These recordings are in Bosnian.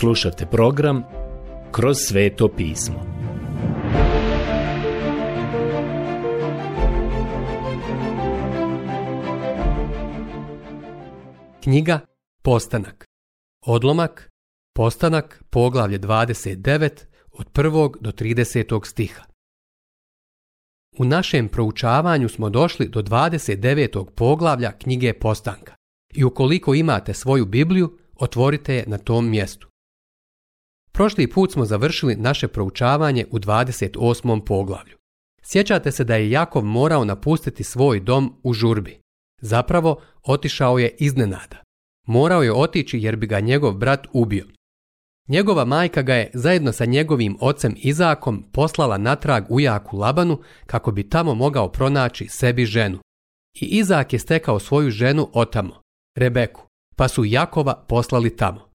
Slušajte program Kroz sveto pismo. Knjiga Postanak. Odlomak Postanak poglavlje 29 od 1. do 30. stiha. U našem proučavanju smo došli do 29. poglavlja knjige Postanka i ukoliko imate svoju Bibliju, otvorite je na tom mjestu. Prošli put smo završili naše proučavanje u 28. poglavlju. Sjećate se da je Jakov morao napustiti svoj dom u žurbi. Zapravo, otišao je iznenada. Morao je otići jer bi ga njegov brat ubio. Njegova majka ga je zajedno sa njegovim ocem Izakom poslala natrag u Jaku Labanu kako bi tamo mogao pronaći sebi ženu. I Izak je stekao svoju ženu otamo, Rebeku, pa su Jakova poslali tamo.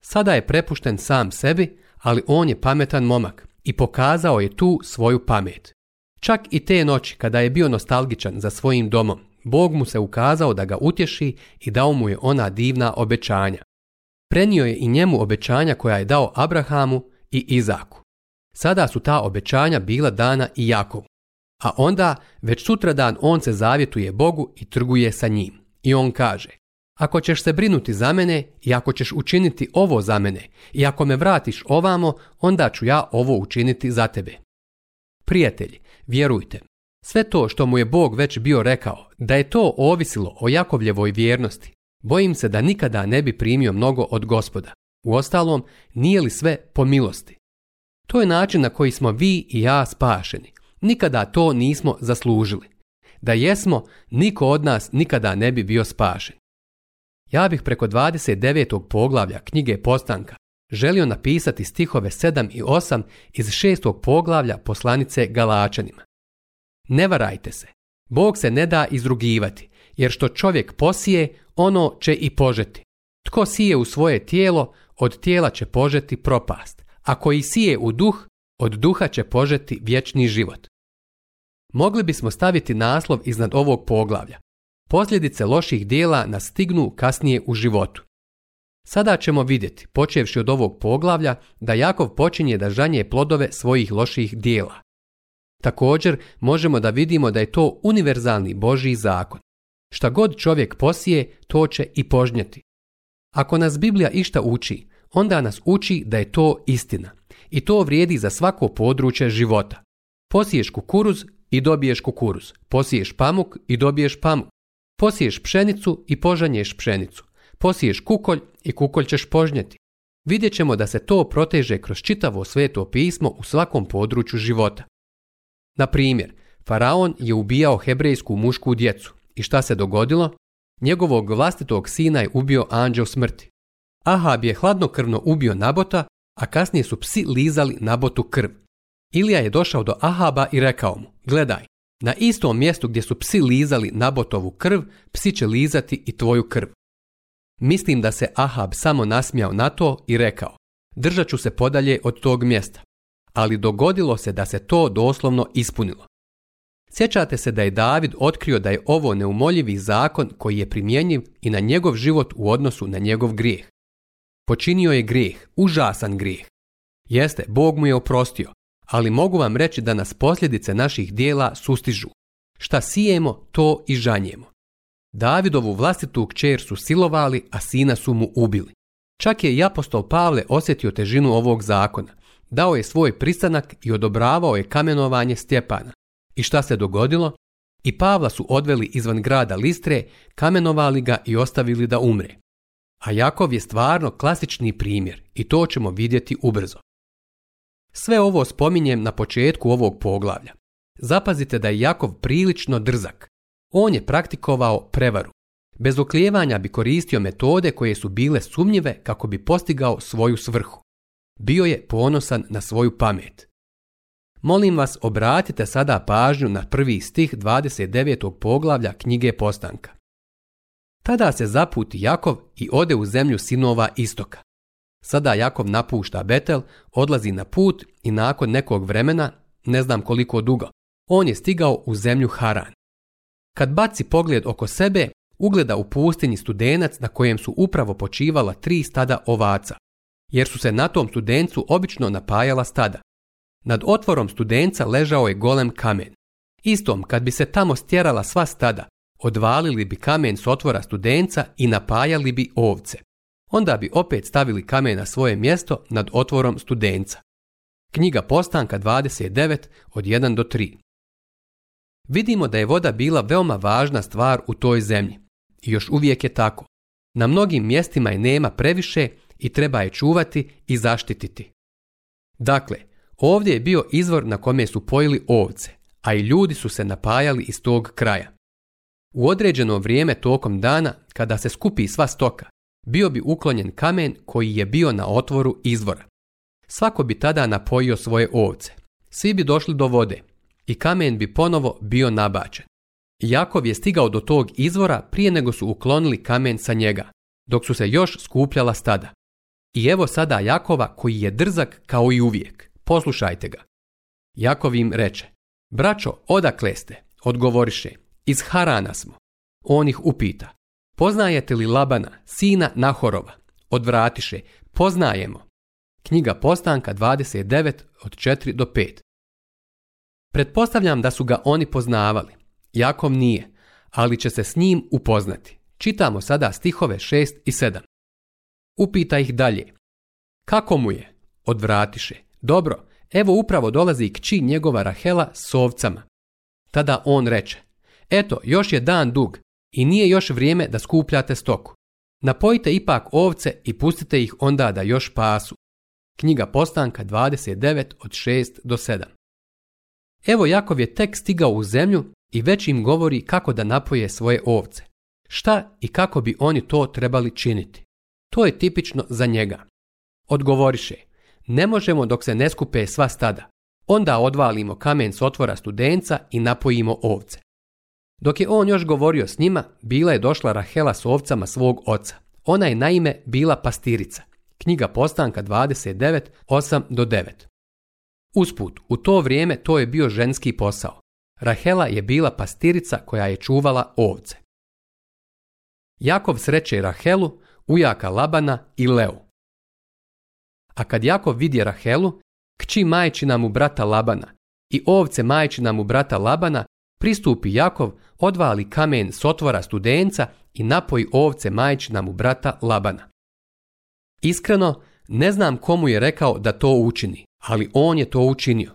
Sada je prepušten sam sebi, ali on je pametan momak i pokazao je tu svoju pamet. Čak i te noći kada je bio nostalgičan za svojim domom, Bog mu se ukazao da ga utješi i dao mu je ona divna obećanja. Prenio je i njemu obećanja koja je dao Abrahamu i Izaku. Sada su ta obećanja bila dana i Jakovu. A onda, već sutradan on se zavjetuje Bogu i trguje sa njim. I on kaže, ako ćeš se brinuti za mene i ako ćeš učiniti ovo za mene i ako me vratiš ovamo, onda ću ja ovo učiniti za tebe. Prijatelji, vjerujte, sve to što mu je Bog već bio rekao, da je to ovisilo o Jakovljevoj vjernosti, bojim se da nikada ne bi primio mnogo od gospoda. Uostalom, nije li sve po milosti? To je način na koji smo vi i ja spašeni. Nikada to nismo zaslužili. Da jesmo, niko od nas nikada ne bi bio spašen. Ja bih preko 29. poglavlja knjige Postanka želio napisati stihove 7 i 8 iz 6. poglavlja poslanice Galačanima. Ne varajte se, Bog se ne da izrugivati, jer što čovjek posije, ono će i požeti. Tko sije u svoje tijelo, od tijela će požeti propast, a koji sije u duh, od duha će požeti vječni život. Mogli bismo staviti naslov iznad ovog poglavlja. Posljedice loših dijela stignu kasnije u životu. Sada ćemo vidjeti, počevši od ovog poglavlja, da Jakov počinje da žanje plodove svojih loših dijela. Također možemo da vidimo da je to univerzalni Božji zakon. Šta god čovjek posije, to će i požnjati. Ako nas Biblija išta uči, onda nas uči da je to istina. I to vrijedi za svako područje života. Posiješ kukuruz i dobiješ kukuruz. Posiješ pamuk i dobiješ pamuk. Posiješ pšenicu i požanješ pšenicu. Posiješ kukolj i kukolj ćeš požnjeti. Vidjet ćemo da se to proteže kroz čitavo sveto pismo u svakom području života. Na primjer, Faraon je ubijao hebrejsku mušku djecu. I šta se dogodilo? Njegovog vlastitog sina je ubio anđel smrti. Ahab je hladnokrvno ubio Nabota, a kasnije su psi lizali Nabotu krv. Ilija je došao do Ahaba i rekao mu, gledaj, na istom mjestu gdje su psi lizali nabotovu krv, psi će lizati i tvoju krv. Mislim da se Ahab samo nasmijao na to i rekao, držat ću se podalje od tog mjesta. Ali dogodilo se da se to doslovno ispunilo. Sjećate se da je David otkrio da je ovo neumoljivi zakon koji je primjenjiv i na njegov život u odnosu na njegov grijeh. Počinio je grijeh, užasan grijeh. Jeste, Bog mu je oprostio, ali mogu vam reći da nas posljedice naših dijela sustižu. Šta sijemo, to i žanjemo. Davidovu vlastitu kćer su silovali, a sina su mu ubili. Čak je i apostol Pavle osjetio težinu ovog zakona. Dao je svoj pristanak i odobravao je kamenovanje Stjepana. I šta se dogodilo? I Pavla su odveli izvan grada Listre, kamenovali ga i ostavili da umre. A Jakov je stvarno klasični primjer i to ćemo vidjeti ubrzo. Sve ovo spominjem na početku ovog poglavlja. Zapazite da je Jakov prilično drzak. On je praktikovao prevaru. Bez oklijevanja bi koristio metode koje su bile sumnjive kako bi postigao svoju svrhu. Bio je ponosan na svoju pamet. Molim vas obratite sada pažnju na prvi stih 29. poglavlja knjige Postanka. Tada se zaputi Jakov i ode u zemlju sinova istoka. Sada Jakov napušta Betel, odlazi na put i nakon nekog vremena, ne znam koliko dugo, on je stigao u zemlju Haran. Kad baci pogled oko sebe, ugleda u pustinji studenac na kojem su upravo počivala tri stada ovaca, jer su se na tom studencu obično napajala stada. Nad otvorom studenca ležao je golem kamen. Istom kad bi se tamo stjerala sva stada, odvalili bi kamen s otvora studenca i napajali bi ovce onda bi opet stavili kamen na svoje mjesto nad otvorom studenca. Knjiga Postanka 29 od 1 do 3. Vidimo da je voda bila veoma važna stvar u toj zemlji. I još uvijek je tako. Na mnogim mjestima je nema previše i treba je čuvati i zaštititi. Dakle, ovdje je bio izvor na kome su pojili ovce, a i ljudi su se napajali iz tog kraja. U određeno vrijeme tokom dana, kada se skupi sva stoka, bio bi uklonjen kamen koji je bio na otvoru izvora. Svako bi tada napojio svoje ovce. Svi bi došli do vode i kamen bi ponovo bio nabačen. Jakov je stigao do tog izvora prije nego su uklonili kamen sa njega, dok su se još skupljala stada. I evo sada Jakova koji je drzak kao i uvijek. Poslušajte ga. Jakov im reče, braćo, odakle ste? Odgovoriše, iz Harana smo. On ih upita, Poznajete li Labana, sina Nahorova? Odvratiše, poznajemo. Knjiga Postanka 29 od 4 do 5. Pretpostavljam da su ga oni poznavali. Jakom nije, ali će se s njim upoznati. Čitamo sada stihove 6 i 7. Upita ih dalje. Kako mu je? Odvratiše. Dobro, evo upravo dolazi kći njegova Rahela s ovcama. Tada on reče. Eto, još je dan dug, i nije još vrijeme da skupljate stoku. Napojite ipak ovce i pustite ih onda da još pasu. Knjiga Postanka 29 od 6 do 7. Evo Jakov je tek stigao u zemlju i već im govori kako da napoje svoje ovce. Šta i kako bi oni to trebali činiti. To je tipično za njega. Odgovoriše, ne možemo dok se ne skupe sva stada. Onda odvalimo kamen s otvora studenca i napojimo ovce. Dok je on još govorio s njima, bila je došla Rahela s ovcama svog oca. Ona je naime bila pastirica. Knjiga postanka 29, 8 do 9. Usput, u to vrijeme to je bio ženski posao. Rahela je bila pastirica koja je čuvala ovce. Jakov sreće Rahelu, ujaka Labana i Leu. A kad Jakov vidi Rahelu, kći majčina mu brata Labana i ovce majčina mu brata Labana Pristupi Jakov, odvali kamen s otvora studenca i napoji ovce majčina mu brata Labana. Iskreno, ne znam komu je rekao da to učini, ali on je to učinio.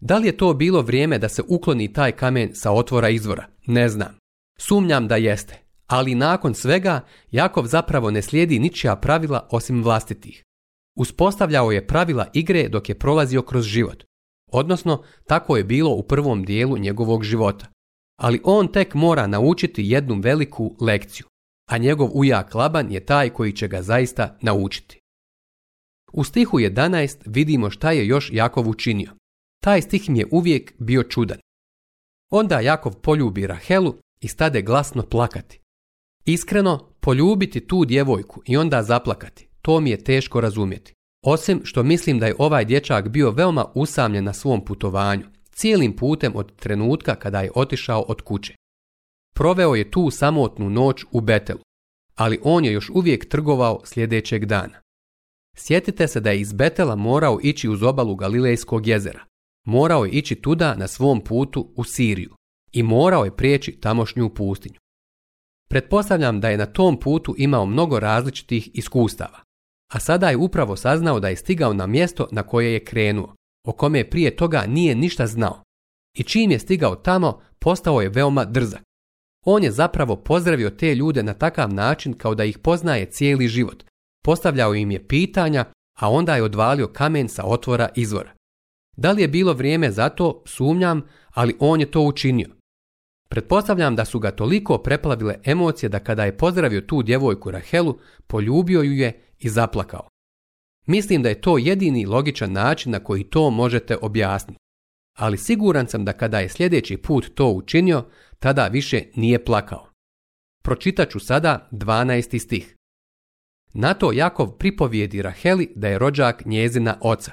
Da li je to bilo vrijeme da se ukloni taj kamen sa otvora izvora? Ne znam. Sumnjam da jeste, ali nakon svega Jakov zapravo ne slijedi ničija pravila osim vlastitih. Uspostavljao je pravila igre dok je prolazio kroz život. Odnosno, tako je bilo u prvom dijelu njegovog života. Ali on tek mora naučiti jednu veliku lekciju, a njegov ujak Laban je taj koji će ga zaista naučiti. U stihu 11 vidimo šta je još Jakov učinio. Taj stih mi je uvijek bio čudan. Onda Jakov poljubi Rahelu i stade glasno plakati. Iskreno, poljubiti tu djevojku i onda zaplakati, to mi je teško razumjeti. Osim što mislim da je ovaj dječak bio veoma usamljen na svom putovanju, cijelim putem od trenutka kada je otišao od kuće. Proveo je tu samotnu noć u Betelu, ali on je još uvijek trgovao sljedećeg dana. Sjetite se da je iz Betela morao ići uz obalu Galilejskog jezera. Morao je ići tuda na svom putu u Siriju i morao je prijeći tamošnju pustinju. Pretpostavljam da je na tom putu imao mnogo različitih iskustava a sada je upravo saznao da je stigao na mjesto na koje je krenuo, o kome prije toga nije ništa znao. I čim je stigao tamo, postao je veoma drzak. On je zapravo pozdravio te ljude na takav način kao da ih poznaje cijeli život. Postavljao im je pitanja, a onda je odvalio kamen sa otvora izvora. Da li je bilo vrijeme za to, sumnjam, ali on je to učinio. Pretpostavljam da su ga toliko preplavile emocije da kada je pozdravio tu djevojku Rahelu, poljubio ju je i zaplakao. Mislim da je to jedini logičan način na koji to možete objasniti. Ali siguran sam da kada je sljedeći put to učinio, tada više nije plakao. Pročitat ću sada 12. stih. Na to Jakov pripovijedi Raheli da je rođak njezina oca.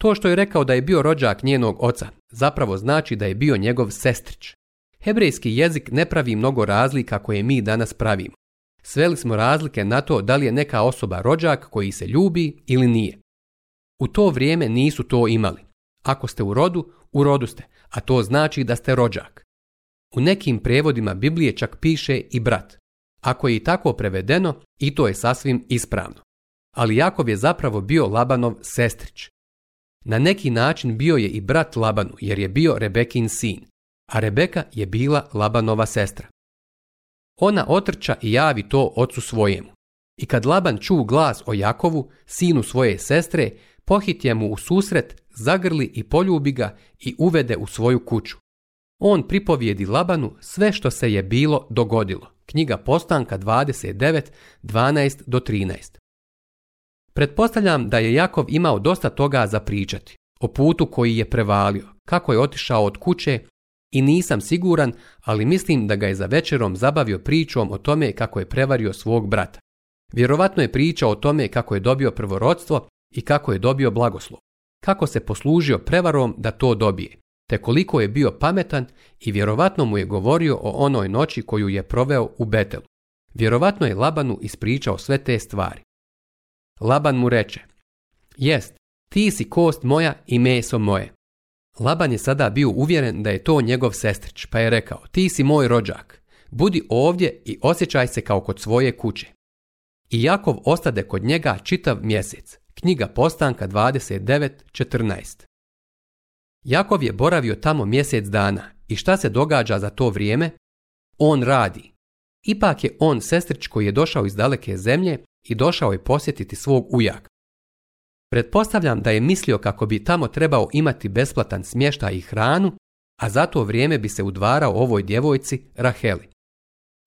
To što je rekao da je bio rođak njenog oca, zapravo znači da je bio njegov sestrić. Hebrejski jezik ne pravi mnogo razlika koje mi danas pravimo. Sveli smo razlike na to da li je neka osoba rođak koji se ljubi ili nije. U to vrijeme nisu to imali. Ako ste u rodu, u rodu ste, a to znači da ste rođak. U nekim prevodima Biblije čak piše i brat. Ako je i tako prevedeno, i to je sasvim ispravno. Ali Jakov je zapravo bio Labanov sestrić. Na neki način bio je i brat Labanu jer je bio Rebekin sin, a Rebeka je bila Labanova sestra ona otrča i javi to ocu svojemu. I kad Laban ču glas o Jakovu, sinu svoje sestre, pohitje mu u susret, zagrli i poljubi ga i uvede u svoju kuću. On pripovijedi Labanu sve što se je bilo dogodilo. Knjiga Postanka 29, 12 do 13. Pretpostavljam da je Jakov imao dosta toga za pričati. O putu koji je prevalio, kako je otišao od kuće, i nisam siguran, ali mislim da ga je za večerom zabavio pričom o tome kako je prevario svog brata. Vjerovatno je pričao o tome kako je dobio prvorodstvo i kako je dobio blagoslov. Kako se poslužio prevarom da to dobije, te koliko je bio pametan i vjerovatno mu je govorio o onoj noći koju je proveo u Betelu. Vjerovatno je Labanu ispričao sve te stvari. Laban mu reče, jest, ti si kost moja i meso moje. Laban je sada bio uvjeren da je to njegov sestrić, pa je rekao, ti si moj rođak, budi ovdje i osjećaj se kao kod svoje kuće. I Jakov ostade kod njega čitav mjesec, knjiga postanka 29.14. Jakov je boravio tamo mjesec dana i šta se događa za to vrijeme? On radi. Ipak je on sestrić koji je došao iz daleke zemlje i došao je posjetiti svog ujaka. Pretpostavljam da je mislio kako bi tamo trebao imati besplatan smještaj i hranu, a za to vrijeme bi se udvarao ovoj djevojci Raheli.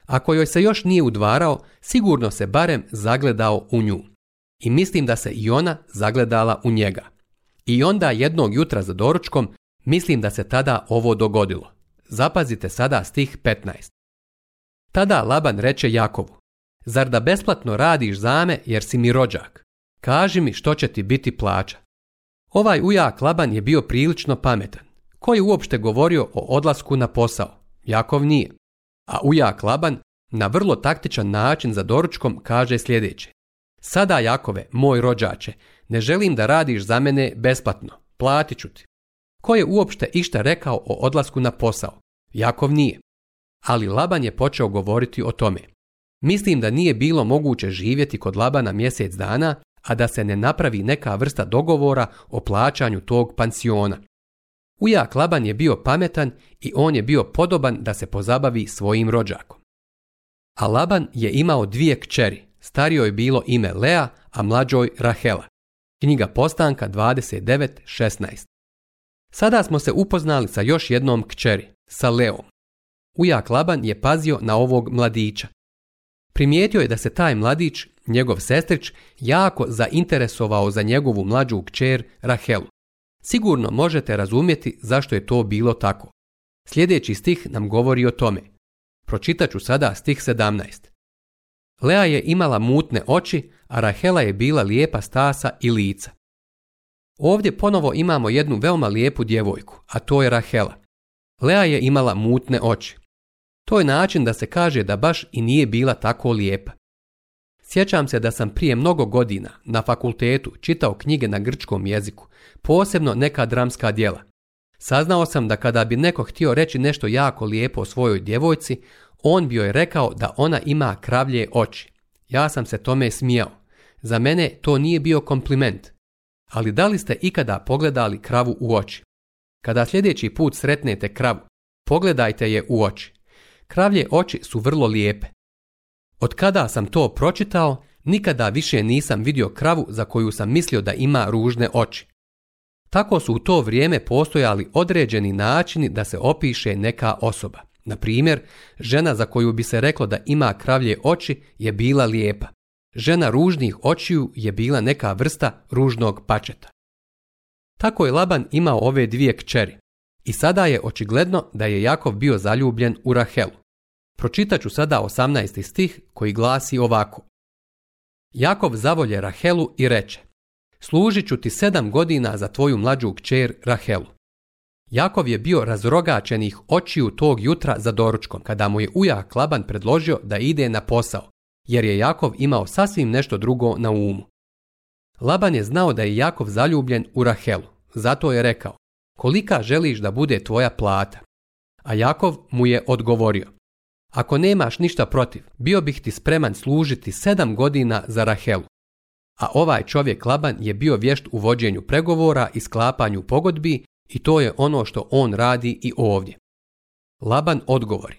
Ako joj se još nije udvarao, sigurno se barem zagledao u nju. I mislim da se i ona zagledala u njega. I onda jednog jutra za doručkom, mislim da se tada ovo dogodilo. Zapazite sada stih 15. Tada Laban reče Jakovu, zar da besplatno radiš zame jer si mi rođak? Kaži mi što će ti biti plaća. Ovaj ujak Laban je bio prilično pametan. Ko je uopšte govorio o odlasku na posao? Jakov nije. A ujak Laban na vrlo taktičan način za doručkom kaže sljedeće. Sada Jakove, moj rođače, ne želim da radiš za mene besplatno. Platit ću ti. Ko je uopšte išta rekao o odlasku na posao? Jakov nije. Ali Laban je počeo govoriti o tome. Mislim da nije bilo moguće živjeti kod Labana mjesec dana a da se ne napravi neka vrsta dogovora o plaćanju tog pansiona. Ujak Laban je bio pametan i on je bio podoban da se pozabavi svojim rođakom. A Laban je imao dvije kćeri, starijoj je bilo ime Lea, a mlađoj Rahela. Knjiga Postanka 29.16. Sada smo se upoznali sa još jednom kćeri, sa Leom. Ujak Laban je pazio na ovog mladića, Primijetio je da se taj mladić, njegov sestrić, jako zainteresovao za njegovu mlađu kćer Rahelu. Sigurno možete razumjeti zašto je to bilo tako. Sljedeći stih nam govori o tome. Pročitat ću sada stih 17. Lea je imala mutne oči, a Rahela je bila lijepa stasa i lica. Ovdje ponovo imamo jednu veoma lijepu djevojku, a to je Rahela. Lea je imala mutne oči. To je način da se kaže da baš i nije bila tako lijepa. Sjećam se da sam prije mnogo godina na fakultetu čitao knjige na grčkom jeziku, posebno neka dramska djela. Saznao sam da kada bi neko htio reći nešto jako lijepo o svojoj djevojci, on bi joj rekao da ona ima kravlje oči. Ja sam se tome smijao. Za mene to nije bio kompliment. Ali da li ste ikada pogledali kravu u oči? Kada sljedeći put sretnete kravu, pogledajte je u oči. Kravlje oči su vrlo lijepe. Od kada sam to pročitao, nikada više nisam vidio kravu za koju sam mislio da ima ružne oči. Tako su u to vrijeme postojali određeni načini da se opiše neka osoba. Na primjer, žena za koju bi se reklo da ima kravlje oči je bila lijepa. Žena ružnih očiju je bila neka vrsta ružnog pačeta. Tako je Laban imao ove dvije kćeri. I sada je očigledno da je Jakov bio zaljubljen u Rahelu. Pročitat ću sada 18. stih koji glasi ovako. Jakov zavolje Rahelu i reče Služit ću ti sedam godina za tvoju mlađu kćer Rahelu. Jakov je bio razrogačenih očiju tog jutra za doručkom, kada mu je ujak Laban predložio da ide na posao, jer je Jakov imao sasvim nešto drugo na umu. Laban je znao da je Jakov zaljubljen u Rahelu, zato je rekao kolika želiš da bude tvoja plata? A Jakov mu je odgovorio, ako nemaš ništa protiv, bio bih ti spreman služiti sedam godina za Rahelu. A ovaj čovjek Laban je bio vješt u vođenju pregovora i sklapanju pogodbi i to je ono što on radi i ovdje. Laban odgovori,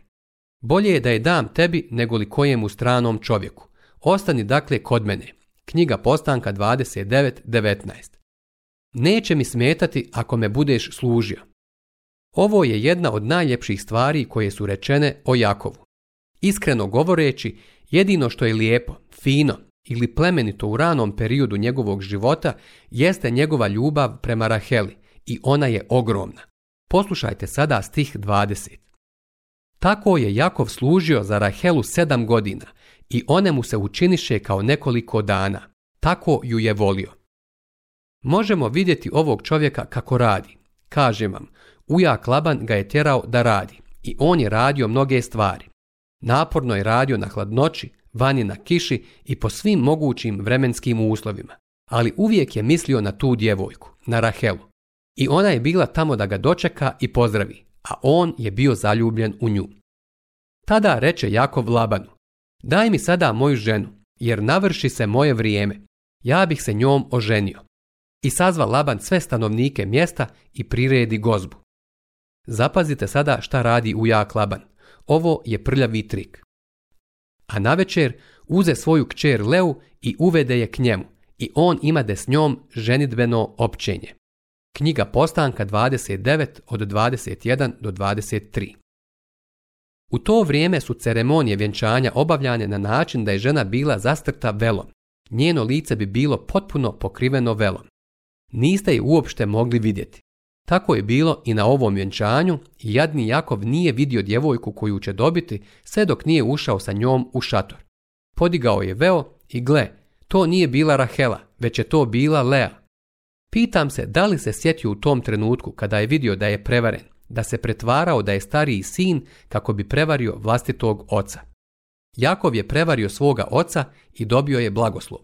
bolje je da je dam tebi nego li kojemu stranom čovjeku. Ostani dakle kod mene. Knjiga Postanka 29.19 Neće mi smetati ako me budeš služio. Ovo je jedna od najljepših stvari koje su rečene o Jakovu. Iskreno govoreći, jedino što je lijepo, fino ili plemenito u ranom periodu njegovog života jeste njegova ljubav prema Raheli i ona je ogromna. Poslušajte sada stih 20. Tako je Jakov služio za Rahelu sedam godina i one mu se učiniše kao nekoliko dana. Tako ju je volio. Možemo vidjeti ovog čovjeka kako radi. Kažem vam, ujak Laban ga je tjerao da radi i on je radio mnoge stvari. Naporno je radio na hladnoći, vani na kiši i po svim mogućim vremenskim uslovima. Ali uvijek je mislio na tu djevojku, na Rahelu. I ona je bila tamo da ga dočeka i pozdravi, a on je bio zaljubljen u nju. Tada reče Jakov Labanu, daj mi sada moju ženu, jer navrši se moje vrijeme. Ja bih se njom oženio. I sazva Laban sve stanovnike mjesta i priredi gozbu. Zapazite sada šta radi ujak Laban. Ovo je prljavi trik. A navečer uze svoju kćer Leu i uvede je k njemu i on imade s njom ženidbeno općenje. Knjiga Postanka 29 od 21 do 23. U to vrijeme su ceremonije vjenčanja obavljane na način da je žena bila zastrta velom. Njeno lice bi bilo potpuno pokriveno velom. Niste je uopšte mogli vidjeti. Tako je bilo i na ovom vjenčanju i jadni Jakov nije vidio djevojku koju će dobiti sve dok nije ušao sa njom u šator. Podigao je veo i gle, to nije bila Rahela, već je to bila Lea. Pitam se da li se sjetio u tom trenutku kada je vidio da je prevaren, da se pretvarao da je stariji sin kako bi prevario vlastitog oca. Jakov je prevario svoga oca i dobio je blagoslov.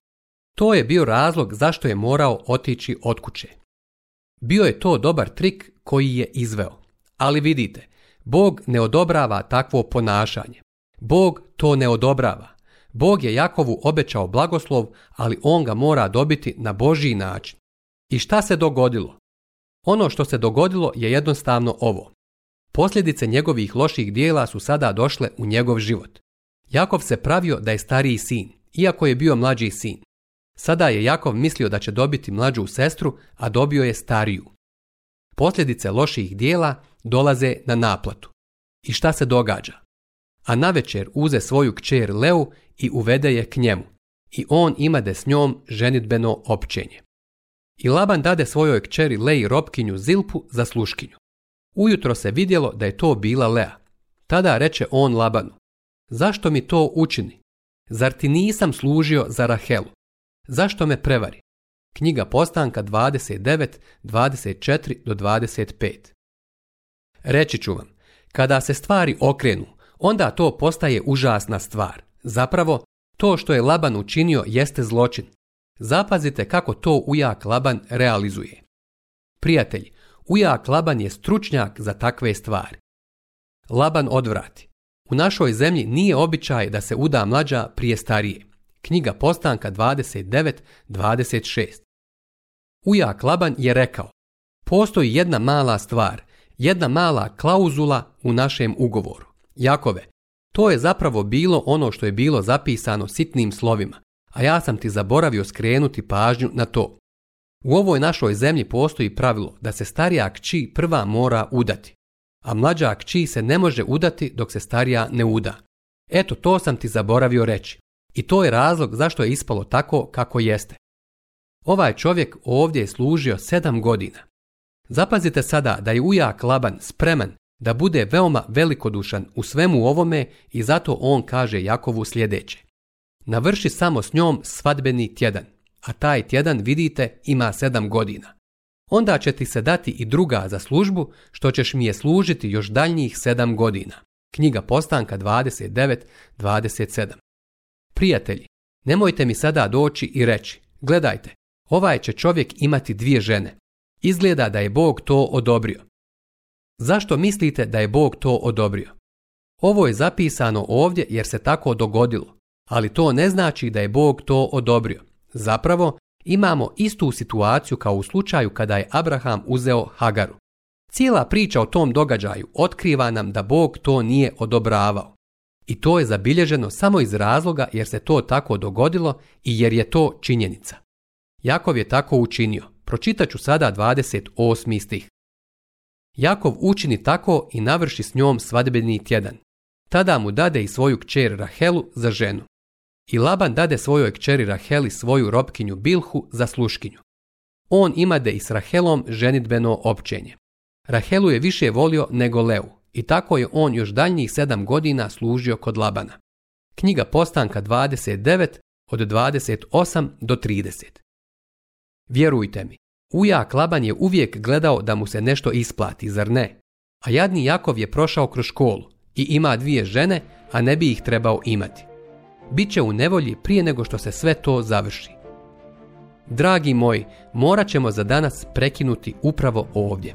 To je bio razlog zašto je morao otići od kuće. Bio je to dobar trik koji je izveo. Ali vidite, Bog ne odobrava takvo ponašanje. Bog to ne odobrava. Bog je Jakovu obećao blagoslov, ali on ga mora dobiti na Božji način. I šta se dogodilo? Ono što se dogodilo je jednostavno ovo. Posljedice njegovih loših dijela su sada došle u njegov život. Jakov se pravio da je stariji sin, iako je bio mlađi sin. Sada je Jakov mislio da će dobiti mlađu sestru, a dobio je stariju. Posljedice loših dijela dolaze na naplatu. I šta se događa? A navečer uze svoju kćer Leu i uvede je k njemu. I on imade s njom ženitbeno općenje. I Laban dade svojoj kćeri Leji Ropkinju Zilpu za sluškinju. Ujutro se vidjelo da je to bila Lea. Tada reče on Labanu, zašto mi to učini? Zar ti nisam služio za Rahelu? Zašto me prevari? Knjiga Postanka 29, do 25. Reći ću vam, kada se stvari okrenu, onda to postaje užasna stvar. Zapravo, to što je Laban učinio jeste zločin. Zapazite kako to ujak Laban realizuje. Prijatelj, ujak Laban je stručnjak za takve stvari. Laban odvrati. U našoj zemlji nije običaj da se uda mlađa prije starije. Knjiga Postanka 29.26. Ujak Laban je rekao, postoji jedna mala stvar, jedna mala klauzula u našem ugovoru. Jakove, to je zapravo bilo ono što je bilo zapisano sitnim slovima, a ja sam ti zaboravio skrenuti pažnju na to. U ovoj našoj zemlji postoji pravilo da se starija kći prva mora udati, a mlađa kći se ne može udati dok se starija ne uda. Eto, to sam ti zaboravio reći. I to je razlog zašto je ispalo tako kako jeste. Ovaj čovjek ovdje je služio sedam godina. Zapazite sada da je ujak Laban spreman da bude veoma velikodušan u svemu ovome i zato on kaže Jakovu sljedeće. Navrši samo s njom svadbeni tjedan, a taj tjedan, vidite, ima sedam godina. Onda će ti se dati i druga za službu, što ćeš mi je služiti još daljnjih sedam godina. Knjiga Postanka 29.27 Prijatelji, nemojte mi sada doći i reći, gledajte, ovaj će čovjek imati dvije žene. Izgleda da je Bog to odobrio. Zašto mislite da je Bog to odobrio? Ovo je zapisano ovdje jer se tako dogodilo, ali to ne znači da je Bog to odobrio. Zapravo, imamo istu situaciju kao u slučaju kada je Abraham uzeo Hagaru. Cijela priča o tom događaju otkriva nam da Bog to nije odobravao. I to je zabilježeno samo iz razloga jer se to tako dogodilo i jer je to činjenica. Jakov je tako učinio. Pročitat ću sada 28. stih. Jakov učini tako i navrši s njom svadbeni tjedan. Tada mu dade i svoju kćer Rahelu za ženu. I Laban dade svojoj kćeri Raheli svoju robkinju Bilhu za sluškinju. On imade i s Rahelom ženitbeno općenje. Rahelu je više volio nego Leu, i tako je on još daljnjih sedam godina služio kod Labana. Knjiga Postanka 29 od 28 do 30. Vjerujte mi, ujak Laban je uvijek gledao da mu se nešto isplati, zar ne? A jadni Jakov je prošao kroz školu i ima dvije žene, a ne bi ih trebao imati. Biće u nevolji prije nego što se sve to završi. Dragi moji, morat ćemo za danas prekinuti upravo ovdje.